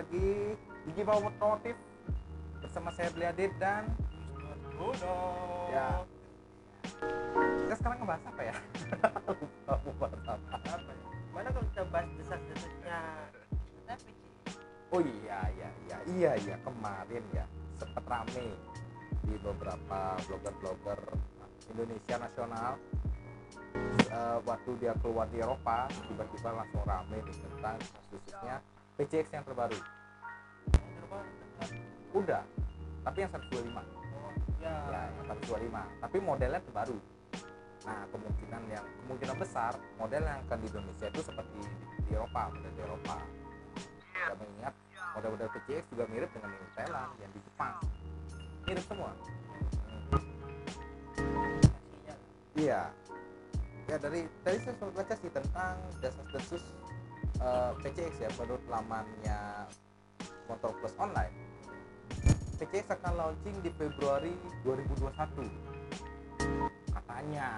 lagi di Gibau Otomotif bersama saya Beli Adit dan Uno. Ya. kita sekarang ngebahas apa ya? Lupa mau bahas apa. Apa ya? Mana kalau kita bahas desas-desasnya Oh iya iya iya iya iya kemarin ya sempat rame di beberapa blogger-blogger Indonesia nasional Eh, waktu dia keluar di Eropa tiba-tiba langsung rame tentang khususnya PCX yang terbaru udah tapi yang 125 Oh, ya. ya yang 125 tapi modelnya terbaru nah kemungkinan yang kemungkinan besar model yang akan di Indonesia itu seperti di Eropa model di Eropa. Kita mengingat model-model PCX juga mirip dengan yang di Thailand yang di Jepang. Mirip semua. Iya. Ya dari tadi saya sempat baca sih tentang desas-desus eh, PCX ya menurut lamannya Motor Plus Online PCX akan launching di Februari 2021 katanya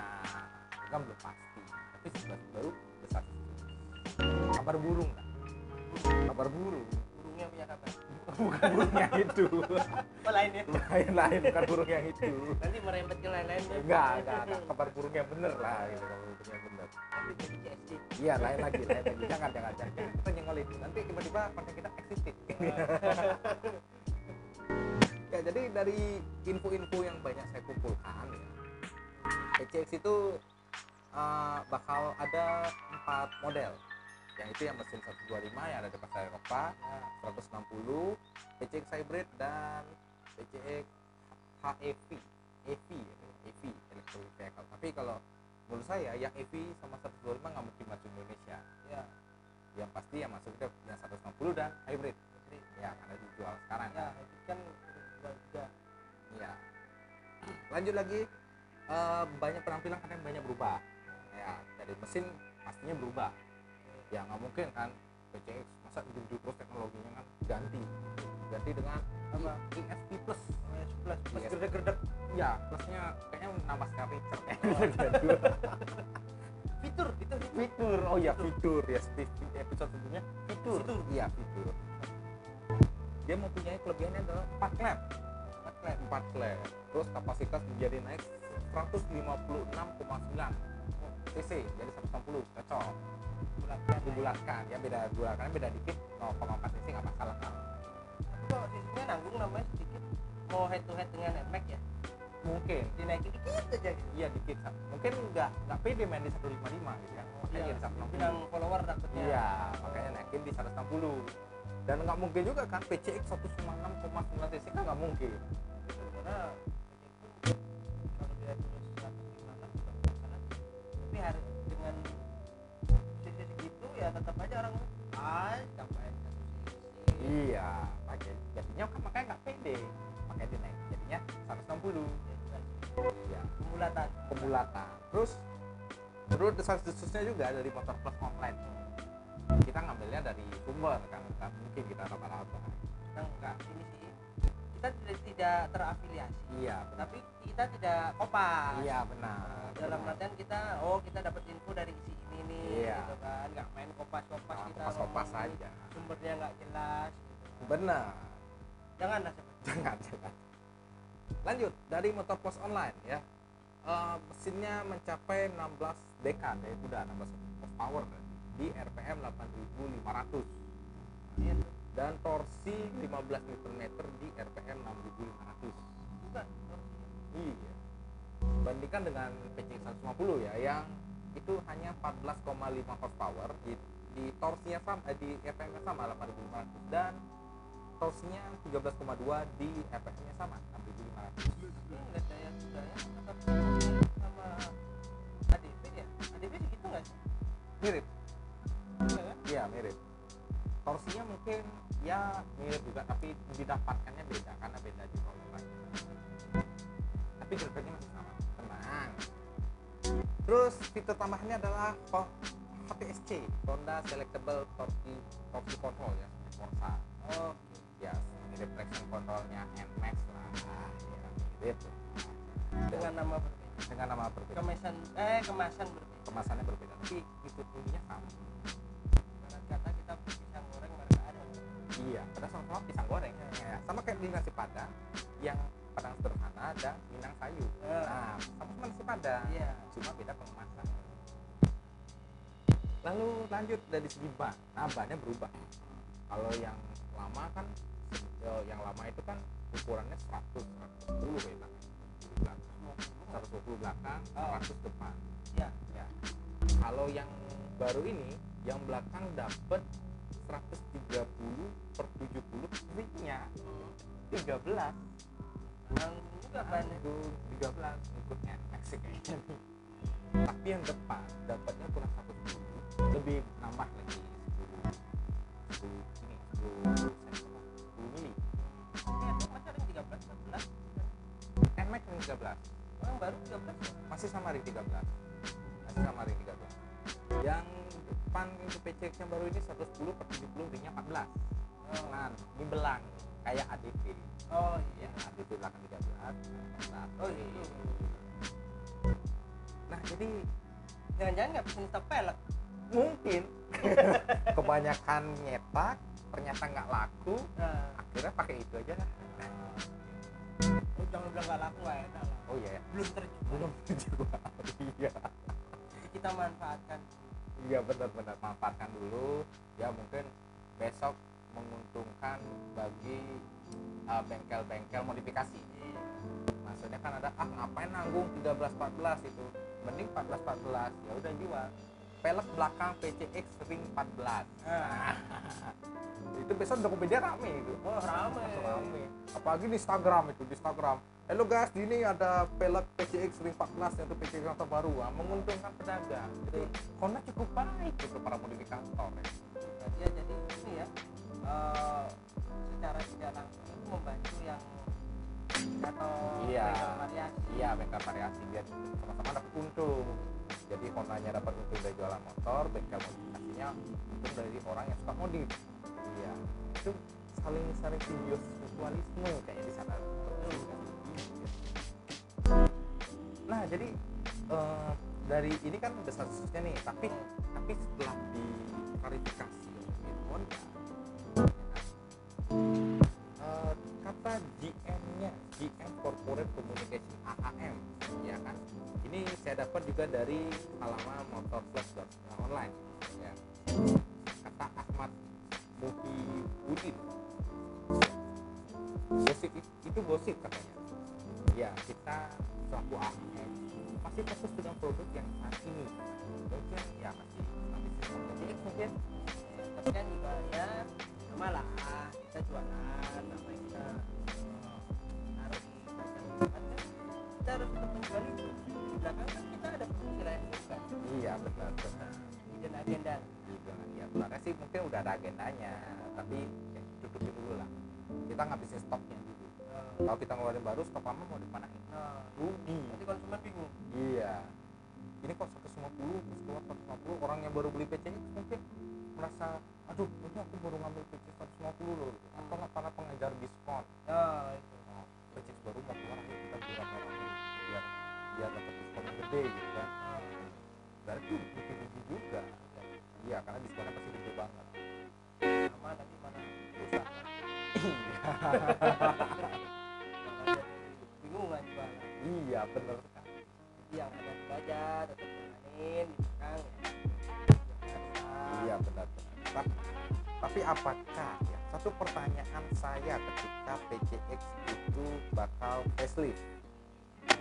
kan belum pasti tapi sebelas baru besar. Kabar burung lah kabar burung Burungnya punya kabar. bukan burung yang itu. Oh, lain ya. lain lain bukan burung yang itu. Nanti merembet ke lain-lainnya. enggak enggak enggak kabar burung yang bener lah gitu kabar burung yang bener. Iya lain lagi lain lagi. Jangan jangan jangan. Kita itu. Nanti tiba-tiba konten kita existing ya jadi dari info-info yang banyak saya kumpulkan ya. PCX itu uh, bakal ada empat model. Yang itu yang mesin 125 yang ada di pasar Eropa Ya. 160 PCX hybrid dan PCX HEV EV ya, EV electric vehicle. Tapi kalau menurut saya yang EV sama 125 nggak mungkin masuk Indonesia. Ya. yang pasti yang masuk itu yang 160 dan hybrid. Ya karena dijual sekarang. Ya, lanjut lagi eh, banyak penampilan kan banyak berubah. Ya dari mesin pastinya berubah. Ya nggak mungkin kan PCX masa gitu terus teknologinya kan ganti. Ganti dengan Apa? ESP plus. Oh, ya, sebelas. Pas Yes. gerdek-gerdek. ya plusnya kayaknya nambah sekali Fitur, fitur, fitur. fitur. Oh ya fitur. ya episode sebelumnya. Fitur. Fitur. iya fitur. Dia mempunyai kelebihannya adalah 4 klep Klep. 4 klep terus kapasitas menjadi naik 156,9 cc jadi 160 cocok Bulatkan. dibulatkan ya beda bulatkan beda dikit 0,4 cc nggak masalah kan Tapi kok sisinya nanggung namanya sedikit. Mau head to head dengan NMAX ya. mungkin Dinaikin dikit aja gitu. iya dikit mungkin nggak nggak pede main di 155 gitu kan makanya Iya, jadi 160 bilang follower dapetnya. iya makanya naikin di 160 dan nggak mungkin juga kan PCX 196,9 cc kan nggak mungkin karena itu kalau dia tulis 156 juga nggak salah sih. tapi harus dengan sisi segitu ya tetap aja orang ah satu sisi iya pakai jadinya kan makanya nggak pede. Makanya dinaik jadinya 160 ya pemulatan. Pemulatan. Terus menurut desas-desusnya juga dari motor plus online kita ngambilnya dari sumber kan nggak mungkin kita raba-raba. Kita enggak ini sih kita tidak, tidak terafiliasi. Iya. Benar tapi kita tidak kopas. Iya benar. Dalam benar. artian kita oh kita dapat info dari isi ini nih Iya. gitu kan. Nggak main kopas kopas Nah, kita kopas-kopas ngomong aja. Sumbernya nggak jelas gitu. benar. Jangan lah seperti jangan jangan. Lanjut dari motor plus online ya. Eh, mesinnya mencapai 16 dekan ya. Udah 16 horsepower di RPM 8500 Iya tuh. Dan torsi 15 Nm di RPM 6500 juga iya. Bandingkan dengan PC 150 ya yang itu hanya 14,5 horsepower di, di torsinya sama eh, di RPM nya sama 8500 dan torsinya 13,2 di RPM nya sama 6500 Ini daya daya tapi didapatkannya beda karena beda di lain tapi gerbeknya masih sama tenang. Terus fitur tambahannya adalah Ho- HTSC Honda Selectable Torsi Torsi Control ya Forza. Oke ya mirip traction controlnya NMAX lah ya mirip dengan nama berbeda. Dengan nama berbeda. Kemasan eh kemasan berbeda. Kemasannya berbeda tapi fitur ininya sama padahal sama-sama pisang goreng. Ya, sama kayak di nasi padang yang padang sederhana ada minang sayur. Eh, nah sama-sama nasi padang. Iya cuma beda pengemasan. Lalu lanjut dari segi ban nah bannya berubah. Kalau yang lama kan eh, yang lama itu kan ukurannya 100 110 ya bang di belakang 120 belakang Oh. 100 depan. Iya. ya. Kalau yang baru ini yang belakang dapat 130 per 70 ringnya 13 Yang juga Aduh, 13 ikut NMAX sih kayaknya nih. Tapi yang depan dapatnya kurang 110 lebih nambah lagi. 10 10 ini 10 cm 10 mili. Ini ada masih ada yang 13, 14 NMAX ring 13 Orang baru 13 ya? masih sama ring 13 masih sama ring 13 yang depan itu PCX yang baru ini 110 per 70 ringnya 14 nah ini belang kayak ADV Oh ya iya ADV belakang 13 nah, Oh iya nah jadi Jangan-jangan nggak pesen stop pelek. Mungkin. Kebanyakan nyetak ternyata nggak laku. Nah. Akhirnya pakai itu aja lah. Oh, Jangan bilang nggak laku nggak enak lah. Oh iya. Ya Belum terjual. Belum terjual iya. Jadi kita manfaatkan iya benar-benar manfaatkan dulu. Ya mungkin besok menguntungkan bagi uh, bengkel-bengkel modifikasi. Maksudnya kan ada ah ngapain nanggung 13 14 itu? Mending 14 14 ya udah jual pelek belakang PCX ring 14 Nah. itu besok Tokopedia rame itu Oh rame Langsung rame apalagi di Instagram itu di Instagram Halo guys, di ini ada pelek PCX ring 14 yaitu PCX yang terbaru ah, menguntungkan pedagang. Jadi Honda cukup baik gitu para modifikator ya. Berarti ya jadi ini ya eh, secara tidak langsung itu membantu yang atau Iya. variasi Iya, bengkel variasi biar sama-sama dapat untung. Jadi Hondanya dapat untung dari jualan motor, bengkel modifikasinya untung dari orang yang suka modif. Iya, itu saling saling simbiosis mutualisme kayaknya di sana. Nah, jadi eh, dari ini kan udah statusnya nih, tapi tapi setelah diklarifikasi oleh Honda, eh, kata GM-nya, GM Corporate Communication AAM, ya kan? Ini saya dapat juga dari halaman motorflash.online, ya. Kata Ahmad Muhibudin. Gosip it- itu gosip katanya. Ya, kita selaku AAM masih fokus dengan produk yang saat ini. Mungkin ya masih PCX mungkin tapi kan juga ya sama lah kita jualan apa kita belakang kan kita ada fungsi lain juga iya benar benar. Hidden agenda. Juga ya sebenarnya sih mungkin udah ada agendanya tapi ya, tutupin dulu lah. Kita ngabisin stoknya. Dulu Eh, kalau kita ngeluarin baru stok lama mau dimanain nah rugi. Nanti konsumen bingung. Iya. Ini kok 150 terus keluar 150 orang yang baru beli PCX mungkin merasa aduh ini aku baru ngambil PCX 150 loh. Atau nggak para pengejar diskon. Nah itu. Oh, PCX baru mau keluar ayo kita beli rame-rame biar dapat diskon yang gede gitu kan. Berarti rugi juga iya karena diskonnya pasti gede banget. Sama tapi mana? Rusak kan? Iya bingung kan iya bener sekali. Yang ada aja tetap jalanin di belakang ya. Iya benar benar. Tapi, tapi apakah ya satu pertanyaan saya ketika PCX itu bakal facelift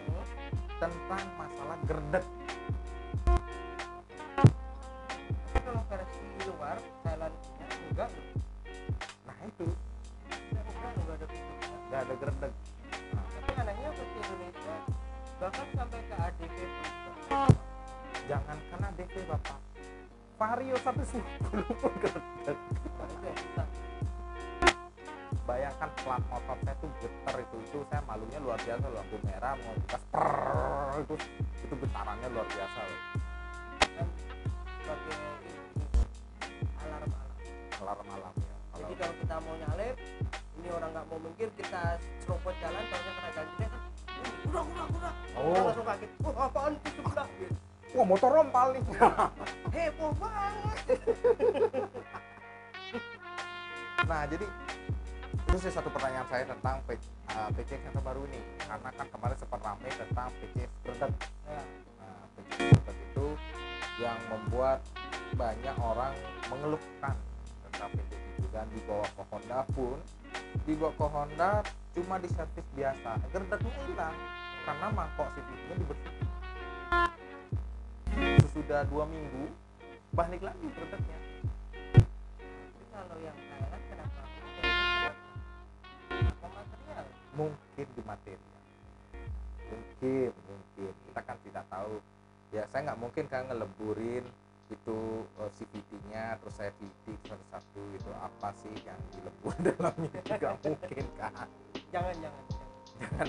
Hmm. tentang masalah gerdek. Kalau versi luar Thailandnya loh nah itu. Enggak ada ada gerdek. Nah, tapi anehnya versi Indonesia bahkan sampai ke ADP jangan karena DP bapak. Vario 190 pun gerdek plat motor saya tuh getar itu itu saya malunya luar biasa loh lampu merah mau prrrr, itu itu getarannya luar biasa loh. Sebagai alarm alarm. Alarm alarm ya. Jadi kalau kita mau nyalip ini orang nggak mau minggir kita serobot jalan tahunya kena gantinya kan udah udah udah. Oh. Orang langsung kaget wah apaan itu gitu. wah motor rompal nih. Heboh banget. Nah jadi saya tentang P- uh, PCX yang terbaru ini. Karena kan kemarin sempat ramai tentang PCX Gerdek ya nah, PCX Gerdek itu yang membuat banyak orang mengeluhkan tentang PCX itu. Dan dibawa ke Honda pun dibawa ke Honda cuma di servis biasa. Gerdeknya hilang karena mangkok CVT-nya dibersihin sesudah dua minggu balik lagi gerdeknya tapi kalau yang mungkin di materi mungkin mungkin. Kita kan tidak tahu. Ya saya nggak mungkin kan ngeleburin itu uh, CVT-nya terus saya titik satu-satu itu apa sih yang dilebur dalamnya? Juga mungkin kan jangan jangan jangan.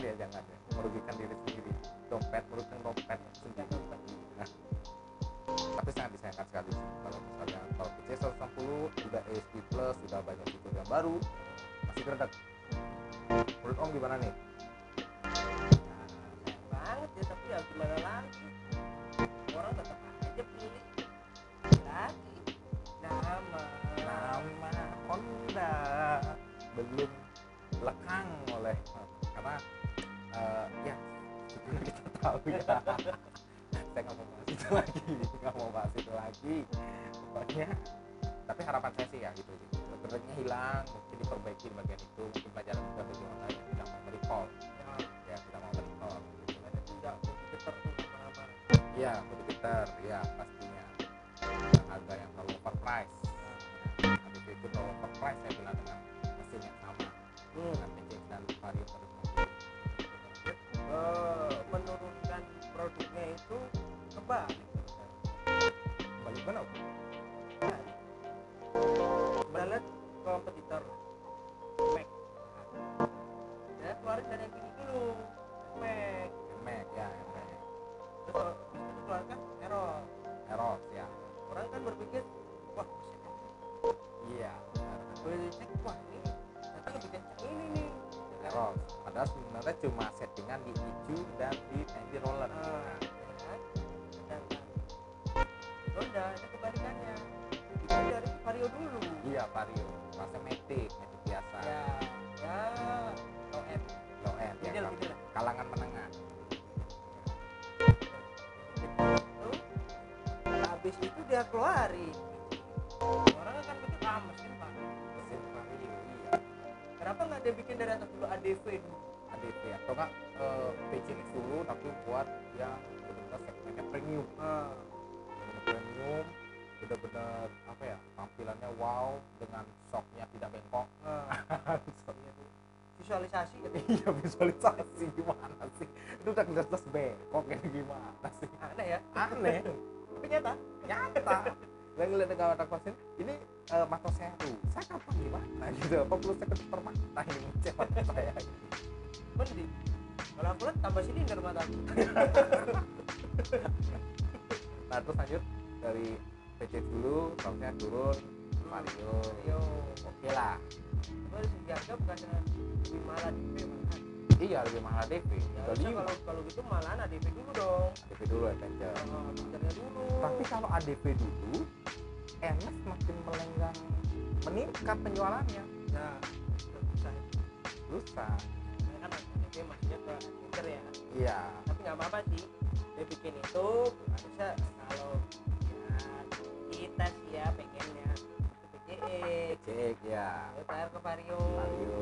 Ya jangan ya. Merugikan diri sendiri. Dompet merugikan dompet sendiri. Nah, tapi sangat disayangkan sekali sih. Kalau misalnya kalau PC 160 udah ASP plus sudah banyak fitur yang baru masih gerdek menurut om gimana nih? Nah, banget ya tapi ya gimana lagi? Orang tetap aja pilih lagi nama nama Honda. Belum lekang oleh karena eh, ya kita tahu ya. Saya nggak mau bahas itu lagi nggak mau bahas itu lagi. Pokoknya tapi harapan saya sih ya gitu sih Gerdeknya hilang mungkin diperbaiki di bagian itu mungkin pelajaran juga bagi orang lain yang tidak mau recall ya tidak mau recall gitu. ada tidak apa Iya, body fitter, ya pastinya. Yang harga yang terlalu overprice. Nah, habis itu terlalu overprice saya bilang dengan mesin yang sama hmm. dengan dan Vario Eh, menurunkan produknya itu kebalik Balik mana? Kompetitor Mac ya keluarin dari yang gini dulu Mac Mac ya, Mac. terus kalau bisa dikeluarkan error Eros ya. orang kan berpikir wah Iya. boleh dicek wah ini ternyata lebih kencang ini nih Eros. Padahal sebenarnya cuma settingan di ECU dan di anti roller. Nah, kan? Honda itu kebalikannya bikin dari Vario dulu Iya, Vario. Matic biasa. ya ya. Low end Low end ya. middle middle lah Kalangan menengah. Terus, habis itu dia keluarin. Orang akan mikir ah mesin pak? Mesin Vario, iya. kenapa nggak dia bikin dari atas dulu ADV dulu ADV atau enggak eh, PCX dulu tapi buat yang benar-benar segmennya premium. Benar premium benar-benar apa ya tampilannya wow dengan shocknya tidak bengkok. Ah. Shocknya tuh visualisasi. Gitu iya visualisasi. Gimana sih? Itu udah jelas bengkok ya gimana sih? Aneh ya? Aneh. Tapi nyata. Nyata. Saya ngeliat dengan mata pasien ini uh, mata saya rusak apa gimana gitu? Apa perlu saya ketuker mata ini? Mata saya mending. Kalau aku lihat tambah silinder mata aku nah terus lanjut dari PC dulu stoknya turun Mario. Yo oke lah. Segi harga bukan lebih malah DP malahan iya lebih mahal DP ya kalau kalau gitu malahan ADP dulu dong. ADP dulu Avenger Ah, Adventure-nya dulu. Tapi kalau ADP dulu NS makin melenggang meningkat penjualannya. Ya susah susah. Ya kan ADP maksudnya ke Adventure ya. Iya. Tapi nggak apa-apa sih. Dia bikin itu harusnya kalau ya ya pengennya PCX cek ya ya. Tayar ke Vario Mario.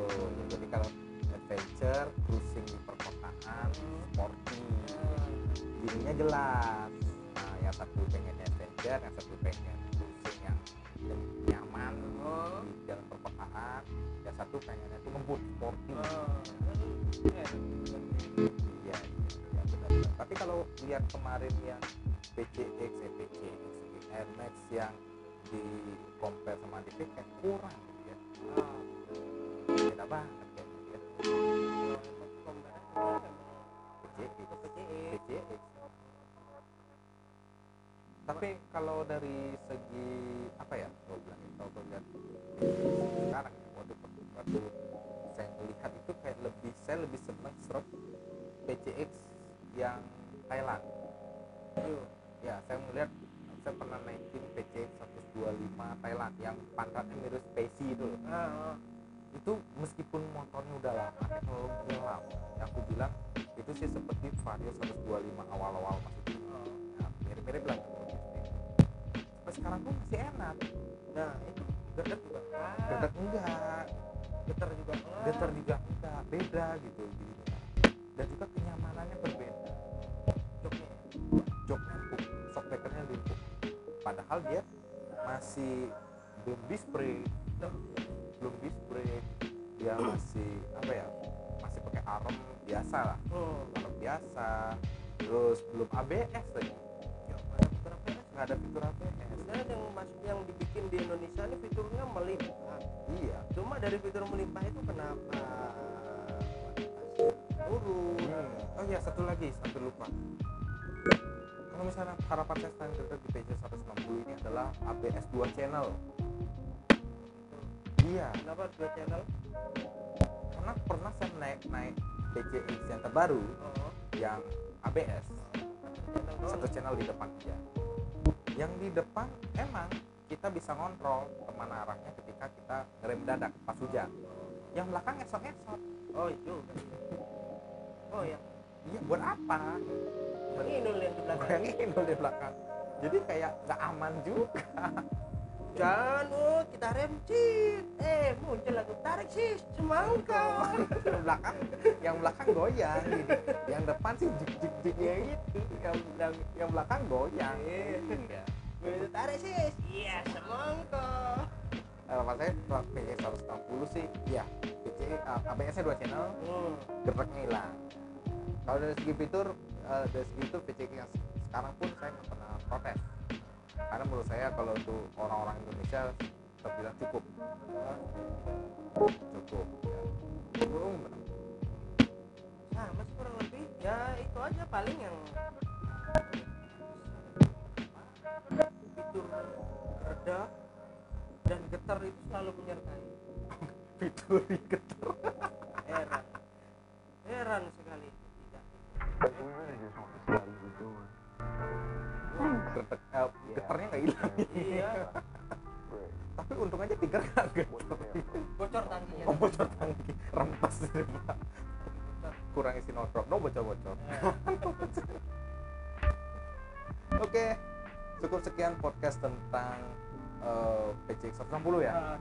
Jadi kalau adventure cruising di perkotaan sporty. Nah, ininya jelas. Nah yang satu pengen adventure yang satu pengen cruising yang nyaman Oh. di jalan perkotaan. Yang satu pengennya itu ngebut sporty. Oh, ya, iya iya benar tapi kalau lihat kemarin yang PCX eh PCX Air Max yang di compare sama DP kayak kurang gitu ya. Beda banget ya. Kalau PCX PCX PCX tapi kalau dari segi apa ya gue bilang itu kalau lihat sekarang ya waktu waktu saya melihat itu kayak lebih saya lebih senang serap PCX yang Thailand. Ya saya melihat saya pernah naikin PCX 125 Thailand yang pantatnya mirip Spacey itu. Loh. Ah. itu meskipun motornya udah lama teknologinya lama ya aku bilang itu sih seperti Vario 125 awal-awal masih Oh. ya, mirip-mirip lah sampai sekarang pun masih enak. Nah itu. Getar juga. Ah, getar enggak. Getar juga. Enggak. getar juga enggak. Beda gitu gitu. Dan juga kenyamanannya berbeda. Joknya joknya empuk shock breakernya empuk padahal dia masih belum disc brake belum disc brake dia masih apa ya masih pakai arm biasa lah. Hmm. arm biasa. Terus belum ABS lagi. Ya ada fitur ABS nggak ada fitur ABS sebenarnya yang masuk yang dibikin di Indonesia ini fiturnya melimpah. Iya. Cuma dari fitur melimpah itu kenapa turun? Hmm. Oh iya satu lagi sampai lupa. Misalnya harapan saya Greget di PJ 160 ini adalah ABS 2 channel. Iya, kenapa dua channel karena pernah saya naik naik PCX yang terbaru oh yang ABS satu channel di depan aja. Yang di depan emang kita bisa ngontrol ke mana arahnya ketika kita ngerem dadak pas hujan. Yang belakang esok-esok. oh itu oh ya Iya buat apa? Yang inul yang di belakang. Bayangin dulu di belakang. Jadi kayak nggak aman juga. jangan oh kita rem cit. Eh muncul lagu tarik sih semangka yang belakang yang belakang goyang gini. yang depan sih jik jik jik ya gitu yang yang, yang belakang goyang. Iya. iya. Tarik sih iya semangka Eh, pas saya kalau PC 160 sih iya. PC ABS nya dua channel. Hmm. hilang. Kalau dari segi fitur eh, dari segi itu PC yang sekarang pun saya nggak pernah protes. Karena menurut saya kalau untuk orang-orang Indonesia terbilang cukup. Cukup ya. belum sama sih kurang lebih ya itu aja paling yang fitur reda dan getar itu selalu menyertai. Fitur getar. Heran. Heran sekali tidak Getek, eh, getarnya nggak hilang iya tapi untung aja tiga nggak getar bocor tangkinya oh bocor tangki rempas di depan. kurang isi no drop no bocor bocor oke cukup sekian podcast tentang eh, PCX 160 ya Nah,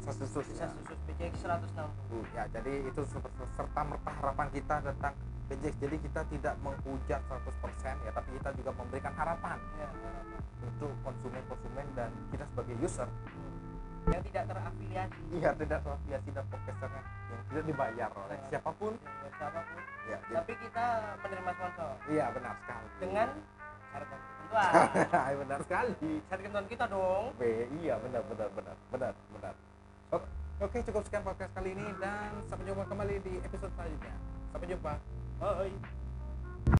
Sasus ya. desas-desus PCX 160 ya jadi itu serta merta harapan kita tentang PCX jadi kita tidak menghujat 100% ya tapi kita juga memberikan harapan ya harapan. untuk konsumen-konsumen dan kita sebagai user. Yang tidak terafiliasi. Iya tidak terafiliasi dan podcasternya yang tidak dibayar oleh Ya. siapa pun. Ya, siapa pun. Ya jadi- tapi kita menerima sponsor. Iya benar sekali. Dengan syarat dan ketentuan Iya, benar sekali. Syarat ketentuan kita dong. B, iya benar benar benar benar benar. Oke oke cukup sekian podcast kali ini dan sampai jumpa kembali di episode selanjutnya. Sampai jumpa Bye.